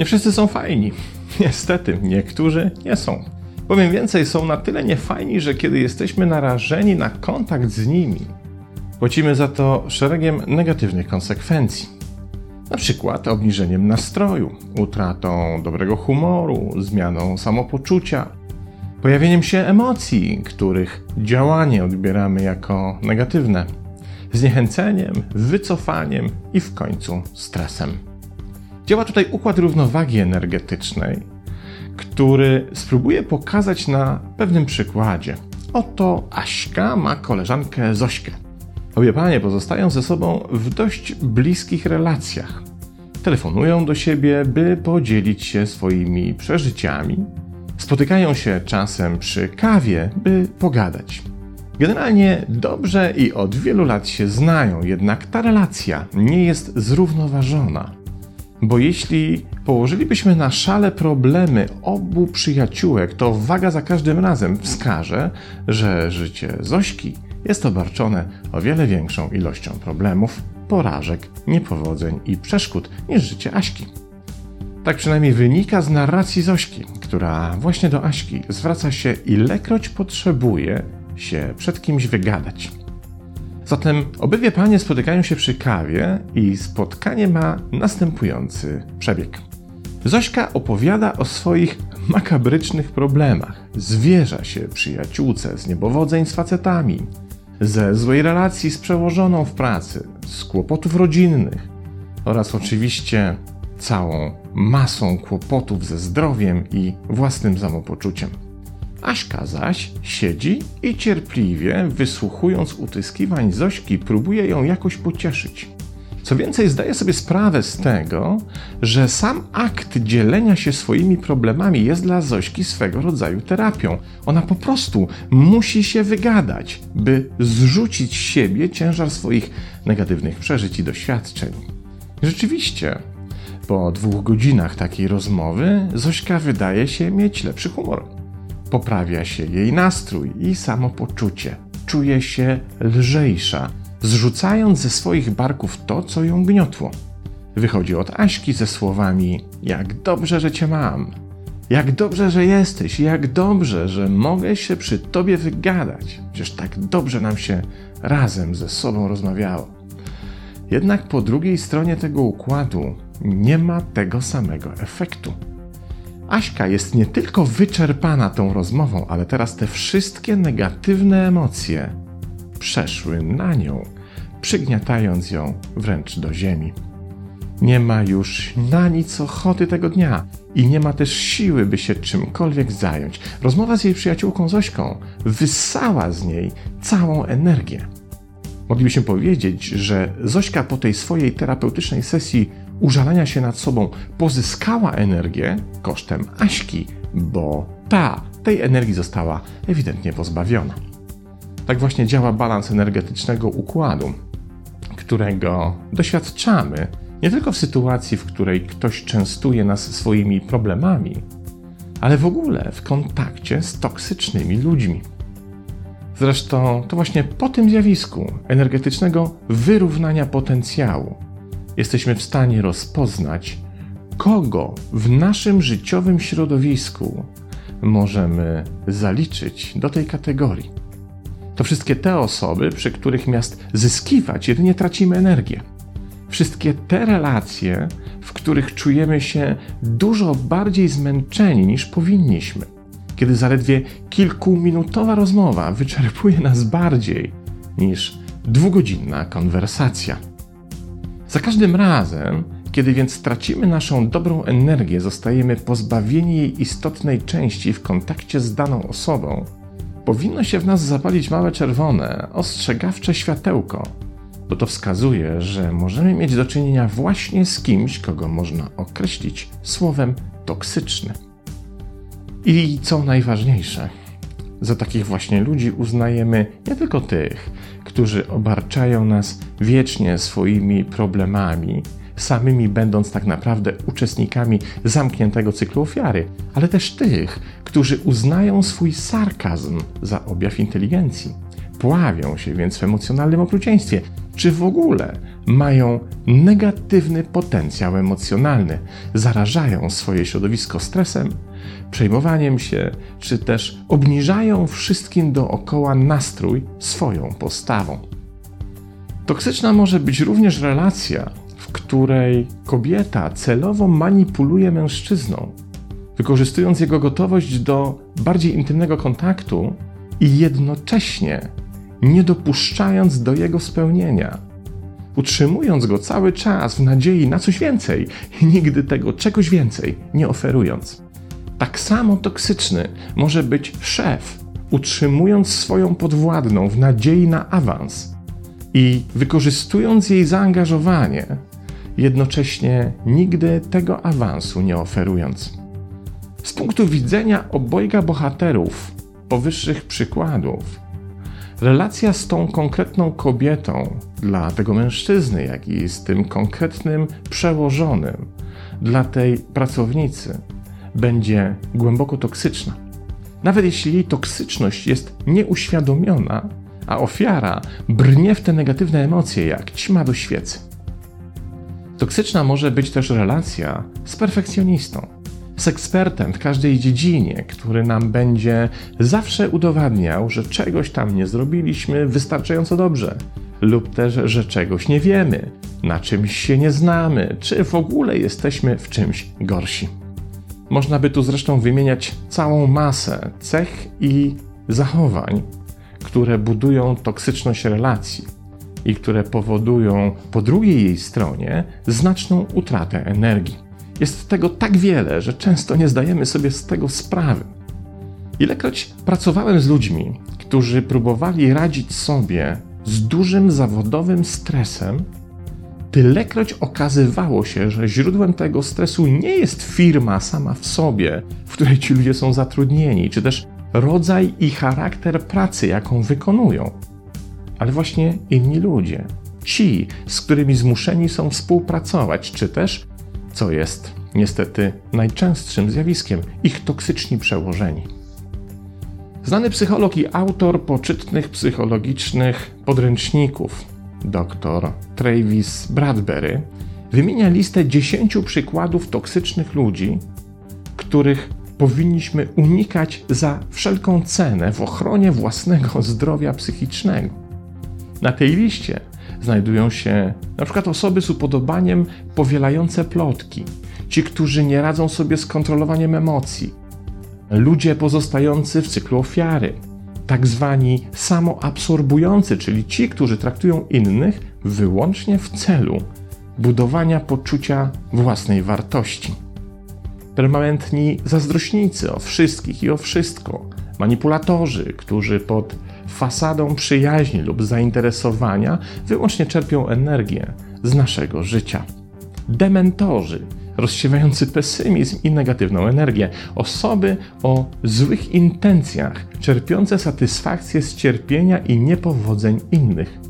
Nie wszyscy są fajni. Niestety, niektórzy nie są. Powiem więcej, są na tyle niefajni, że kiedy jesteśmy narażeni na kontakt z nimi, płacimy za to szeregiem negatywnych konsekwencji. Na przykład obniżeniem nastroju, utratą dobrego humoru, zmianą samopoczucia, pojawieniem się emocji, których działanie odbieramy jako negatywne, zniechęceniem, wycofaniem i w końcu stresem. Działa tutaj układ równowagi energetycznej, który spróbuję pokazać na pewnym przykładzie. Oto Aśka ma koleżankę Zośkę. Obie panie pozostają ze sobą w dość bliskich relacjach. Telefonują do siebie, by podzielić się swoimi przeżyciami. Spotykają się czasem przy kawie, by pogadać. Generalnie dobrze i od wielu lat się znają, jednak ta relacja nie jest zrównoważona. Bo jeśli położylibyśmy na szale problemy obu przyjaciółek, to waga za każdym razem wskaże, że życie Zośki jest obarczone o wiele większą ilością problemów, porażek, niepowodzeń i przeszkód niż życie Aśki. Tak przynajmniej wynika z narracji Zośki, która właśnie do Aśki zwraca się ilekroć potrzebuje się przed kimś wygadać. Zatem obydwie panie spotykają się przy kawie i spotkanie ma następujący przebieg. Zośka opowiada o swoich makabrycznych problemach. Zwierza się przyjaciółce z niebowodzeń z facetami, ze złej relacji z przełożoną w pracy, z kłopotów rodzinnych oraz oczywiście całą masą kłopotów ze zdrowiem i własnym samopoczuciem. Aśka zaś siedzi i cierpliwie, wysłuchując utyskiwań Zośki, próbuje ją jakoś pocieszyć. Co więcej, zdaje sobie sprawę z tego, że sam akt dzielenia się swoimi problemami jest dla Zośki swego rodzaju terapią. Ona po prostu musi się wygadać, by zrzucić z siebie ciężar swoich negatywnych przeżyć i doświadczeń. Rzeczywiście, po dwóch godzinach takiej rozmowy, Zośka wydaje się mieć lepszy humor. Poprawia się jej nastrój i samopoczucie. Czuje się lżejsza, zrzucając ze swoich barków to, co ją gniotło. Wychodzi od Aśki ze słowami: Jak dobrze, że cię mam. Jak dobrze, że jesteś, jak dobrze, że mogę się przy tobie wygadać. Przecież tak dobrze nam się razem ze sobą rozmawiało. Jednak po drugiej stronie tego układu nie ma tego samego efektu. Aśka jest nie tylko wyczerpana tą rozmową, ale teraz te wszystkie negatywne emocje przeszły na nią, przygniatając ją wręcz do ziemi. Nie ma już na nic ochoty tego dnia i nie ma też siły, by się czymkolwiek zająć. Rozmowa z jej przyjaciółką Zośką wyssała z niej całą energię. Moglibyśmy powiedzieć, że Zośka po tej swojej terapeutycznej sesji użalania się nad sobą pozyskała energię kosztem Aśki, bo ta tej energii została ewidentnie pozbawiona. Tak właśnie działa balans energetycznego układu, którego doświadczamy nie tylko w sytuacji, w której ktoś częstuje nas swoimi problemami, ale w ogóle w kontakcie z toksycznymi ludźmi. Zresztą to właśnie po tym zjawisku energetycznego wyrównania potencjału jesteśmy w stanie rozpoznać, kogo w naszym życiowym środowisku możemy zaliczyć do tej kategorii. To wszystkie te osoby, przy których miast zyskiwać, jedynie tracimy energię. Wszystkie te relacje, w których czujemy się dużo bardziej zmęczeni niż powinniśmy. Kiedy zaledwie kilkuminutowa rozmowa wyczerpuje nas bardziej niż dwugodzinna konwersacja. Za każdym razem, kiedy więc tracimy naszą dobrą energię, zostajemy pozbawieni jej istotnej części w kontakcie z daną osobą, powinno się w nas zapalić małe czerwone, ostrzegawcze światełko, bo to wskazuje, że możemy mieć do czynienia właśnie z kimś, kogo można określić słowem toksyczny. I co najważniejsze, za takich właśnie ludzi uznajemy nie tylko tych, którzy obarczają nas wiecznie swoimi problemami, samymi będąc tak naprawdę uczestnikami zamkniętego cyklu ofiary, ale też tych, którzy uznają swój sarkazm za objaw inteligencji. Pławią się więc w emocjonalnym okrucieństwie, czy w ogóle mają negatywny potencjał emocjonalny, zarażają swoje środowisko stresem, przejmowaniem się, czy też obniżają wszystkim dookoła nastrój swoją postawą. Toksyczna może być również relacja, w której kobieta celowo manipuluje mężczyzną, wykorzystując jego gotowość do bardziej intymnego kontaktu i jednocześnie nie dopuszczając do jego spełnienia, utrzymując go cały czas w nadziei na coś więcej i nigdy tego czegoś więcej nie oferując. Tak samo toksyczny może być szef, utrzymując swoją podwładną w nadziei na awans i wykorzystując jej zaangażowanie, jednocześnie nigdy tego awansu nie oferując. Z punktu widzenia obojga bohaterów powyższych przykładów, relacja z tą konkretną kobietą dla tego mężczyzny, jak i z tym konkretnym przełożonym dla tej pracownicy będzie głęboko toksyczna. Nawet jeśli jej toksyczność jest nieuświadomiona, a ofiara brnie w te negatywne emocje jak ćma do świecy. Toksyczna może być też relacja z perfekcjonistą, z ekspertem w każdej dziedzinie, który nam będzie zawsze udowadniał, że czegoś tam nie zrobiliśmy wystarczająco dobrze, lub też, że czegoś nie wiemy, na czymś się nie znamy, czy w ogóle jesteśmy w czymś gorsi. Można by tu zresztą wymieniać całą masę cech i zachowań, które budują toksyczność relacji i które powodują po drugiej jej stronie znaczną utratę energii. Jest tego tak wiele, że często nie zdajemy sobie z tego sprawy. Ilekroć pracowałem z ludźmi, którzy próbowali radzić sobie z dużym zawodowym stresem, tylekroć okazywało się, że źródłem tego stresu nie jest firma sama w sobie, w której ci ludzie są zatrudnieni, czy też rodzaj i charakter pracy, jaką wykonują, ale właśnie inni ludzie. Ci, z którymi zmuszeni są współpracować, czy też, co jest niestety najczęstszym zjawiskiem, ich toksyczni przełożeni. Znany psycholog i autor poczytnych psychologicznych podręczników, dr Travis Bradbury, wymienia listę 10 przykładów toksycznych ludzi, których powinniśmy unikać za wszelką cenę w ochronie własnego zdrowia psychicznego. Na tej liście znajdują się na przykład osoby z upodobaniem powielające plotki, ci, którzy nie radzą sobie z kontrolowaniem emocji, ludzie pozostający w cyklu ofiary, tak zwani samoabsorbujący, czyli ci, którzy traktują innych wyłącznie w celu budowania poczucia własnej wartości. Permanentni zazdrośnicy o wszystkich i o wszystko, manipulatorzy, którzy pod fasadą przyjaźni lub zainteresowania wyłącznie czerpią energię z naszego życia. Dementorzy, rozsiewający pesymizm i negatywną energię, osoby o złych intencjach, czerpiące satysfakcję z cierpienia i niepowodzeń innych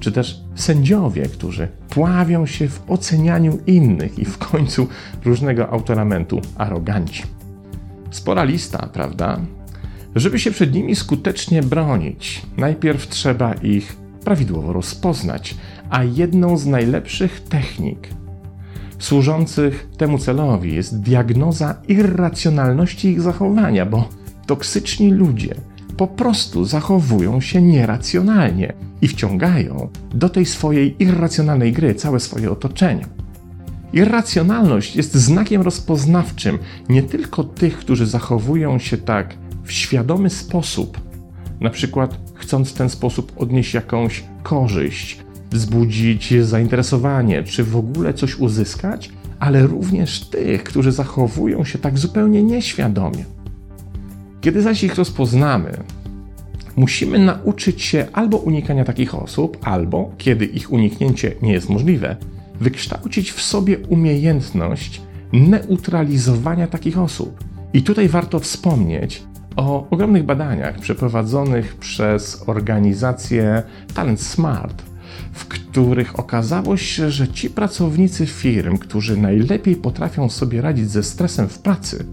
czy też sędziowie, którzy pławią się w ocenianiu innych i w końcu różnego autoramentu aroganci. Spora lista, prawda? Żeby się przed nimi skutecznie bronić, najpierw trzeba ich prawidłowo rozpoznać, a jedną z najlepszych technik służących temu celowi jest diagnoza irracjonalności ich zachowania, bo toksyczni ludzie po prostu zachowują się nieracjonalnie i wciągają do tej swojej irracjonalnej gry całe swoje otoczenie. Irracjonalność jest znakiem rozpoznawczym nie tylko tych, którzy zachowują się tak w świadomy sposób, na przykład chcąc w ten sposób odnieść jakąś korzyść, wzbudzić zainteresowanie, czy w ogóle coś uzyskać, ale również tych, którzy zachowują się tak zupełnie nieświadomie. Kiedy zaś ich rozpoznamy, musimy nauczyć się albo unikania takich osób, albo, kiedy ich uniknięcie nie jest możliwe, wykształcić w sobie umiejętność neutralizowania takich osób. I tutaj warto wspomnieć o ogromnych badaniach przeprowadzonych przez organizację Talent Smart, w których okazało się, że ci pracownicy firm, którzy najlepiej potrafią sobie radzić ze stresem w pracy,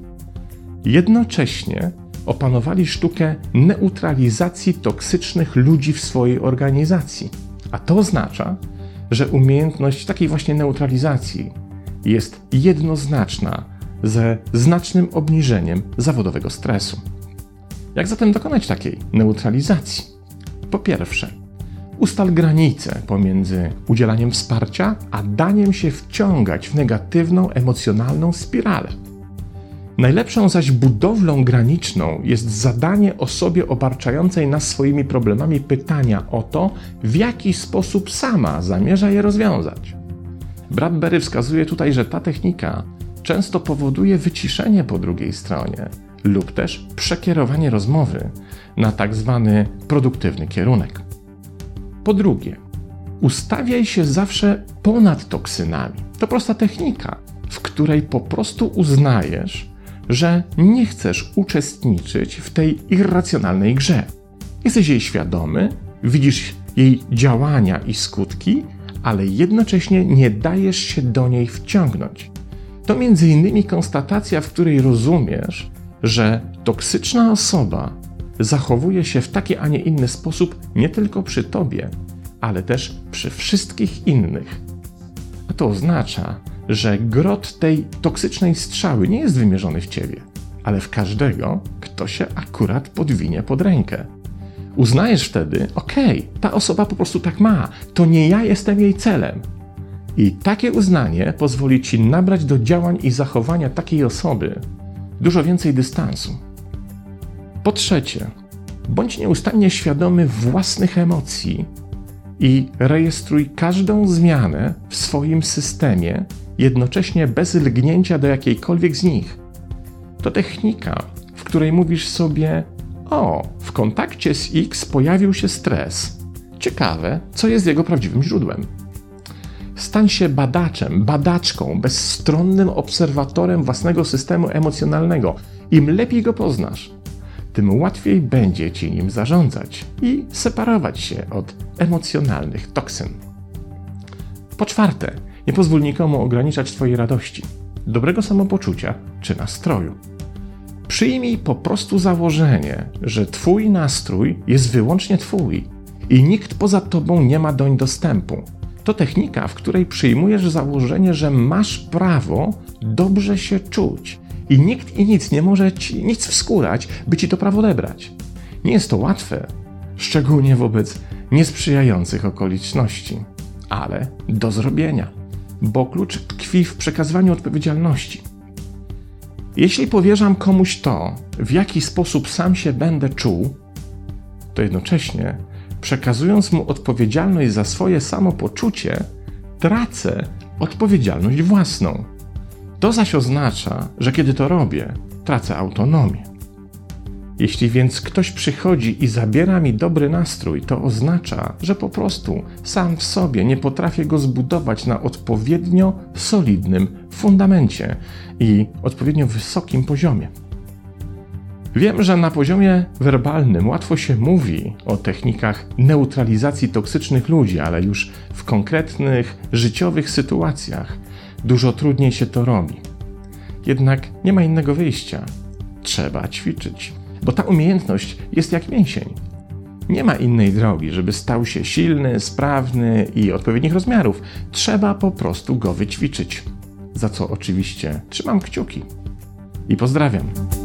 jednocześnie opanowali sztukę neutralizacji toksycznych ludzi w swojej organizacji. A to oznacza, że umiejętność takiej właśnie neutralizacji jest jednoznaczna ze znacznym obniżeniem zawodowego stresu. Jak zatem dokonać takiej neutralizacji? Po pierwsze, ustal granice pomiędzy udzielaniem wsparcia a daniem się wciągać w negatywną emocjonalną spiralę. Najlepszą zaś budowlą graniczną jest zadanie osobie obarczającej nas swoimi problemami pytania o to, w jaki sposób sama zamierza je rozwiązać. Bradbury wskazuje tutaj, że ta technika często powoduje wyciszenie po drugiej stronie lub też przekierowanie rozmowy na tak zwany produktywny kierunek. Po drugie, ustawiaj się zawsze ponad toksynami. To prosta technika, w której po prostu uznajesz, że nie chcesz uczestniczyć w tej irracjonalnej grze. Jesteś jej świadomy, widzisz jej działania i skutki, ale jednocześnie nie dajesz się do niej wciągnąć. To między innymi konstatacja, w której rozumiesz, że toksyczna osoba zachowuje się w taki, a nie inny sposób nie tylko przy tobie, ale też przy wszystkich innych. A to oznacza, że grot tej toksycznej strzały nie jest wymierzony w ciebie, ale w każdego, kto się akurat podwinie pod rękę. Uznajesz wtedy, okej, okay, ta osoba po prostu tak ma, to nie ja jestem jej celem. I takie uznanie pozwoli ci nabrać do działań i zachowania takiej osoby dużo więcej dystansu. Po trzecie, bądź nieustannie świadomy własnych emocji i rejestruj każdą zmianę w swoim systemie jednocześnie bez lgnięcia do jakiejkolwiek z nich. To technika, w której mówisz sobie: O, w kontakcie z X pojawił się stres. Ciekawe, co jest jego prawdziwym źródłem. Stań się badaczem, badaczką, bezstronnym obserwatorem własnego systemu emocjonalnego. Im lepiej go poznasz, tym łatwiej będzie ci nim zarządzać i separować się od emocjonalnych toksyn. Po czwarte, nie pozwól nikomu ograniczać Twojej radości, dobrego samopoczucia czy nastroju. Przyjmij po prostu założenie, że Twój nastrój jest wyłącznie Twój i nikt poza Tobą nie ma doń dostępu. To technika, w której przyjmujesz założenie, że masz prawo dobrze się czuć i nikt i nic nie może ci nic wskórać, by ci to prawo odebrać. Nie jest to łatwe, szczególnie wobec niesprzyjających okoliczności, ale do zrobienia bo klucz tkwi w przekazywaniu odpowiedzialności. Jeśli powierzam komuś to, w jaki sposób sam się będę czuł, to jednocześnie, przekazując mu odpowiedzialność za swoje samopoczucie, tracę odpowiedzialność własną. To zaś oznacza, że kiedy to robię, tracę autonomię. Jeśli więc ktoś przychodzi i zabiera mi dobry nastrój, to oznacza, że po prostu sam w sobie nie potrafię go zbudować na odpowiednio solidnym fundamencie i odpowiednio wysokim poziomie. Wiem, że na poziomie werbalnym łatwo się mówi o technikach neutralizacji toksycznych ludzi, ale już w konkretnych życiowych sytuacjach dużo trudniej się to robi. Jednak nie ma innego wyjścia. Trzeba ćwiczyć bo ta umiejętność jest jak mięsień. Nie ma innej drogi, żeby stał się silny, sprawny i odpowiednich rozmiarów. Trzeba po prostu go wyćwiczyć. Za co oczywiście trzymam kciuki. I pozdrawiam.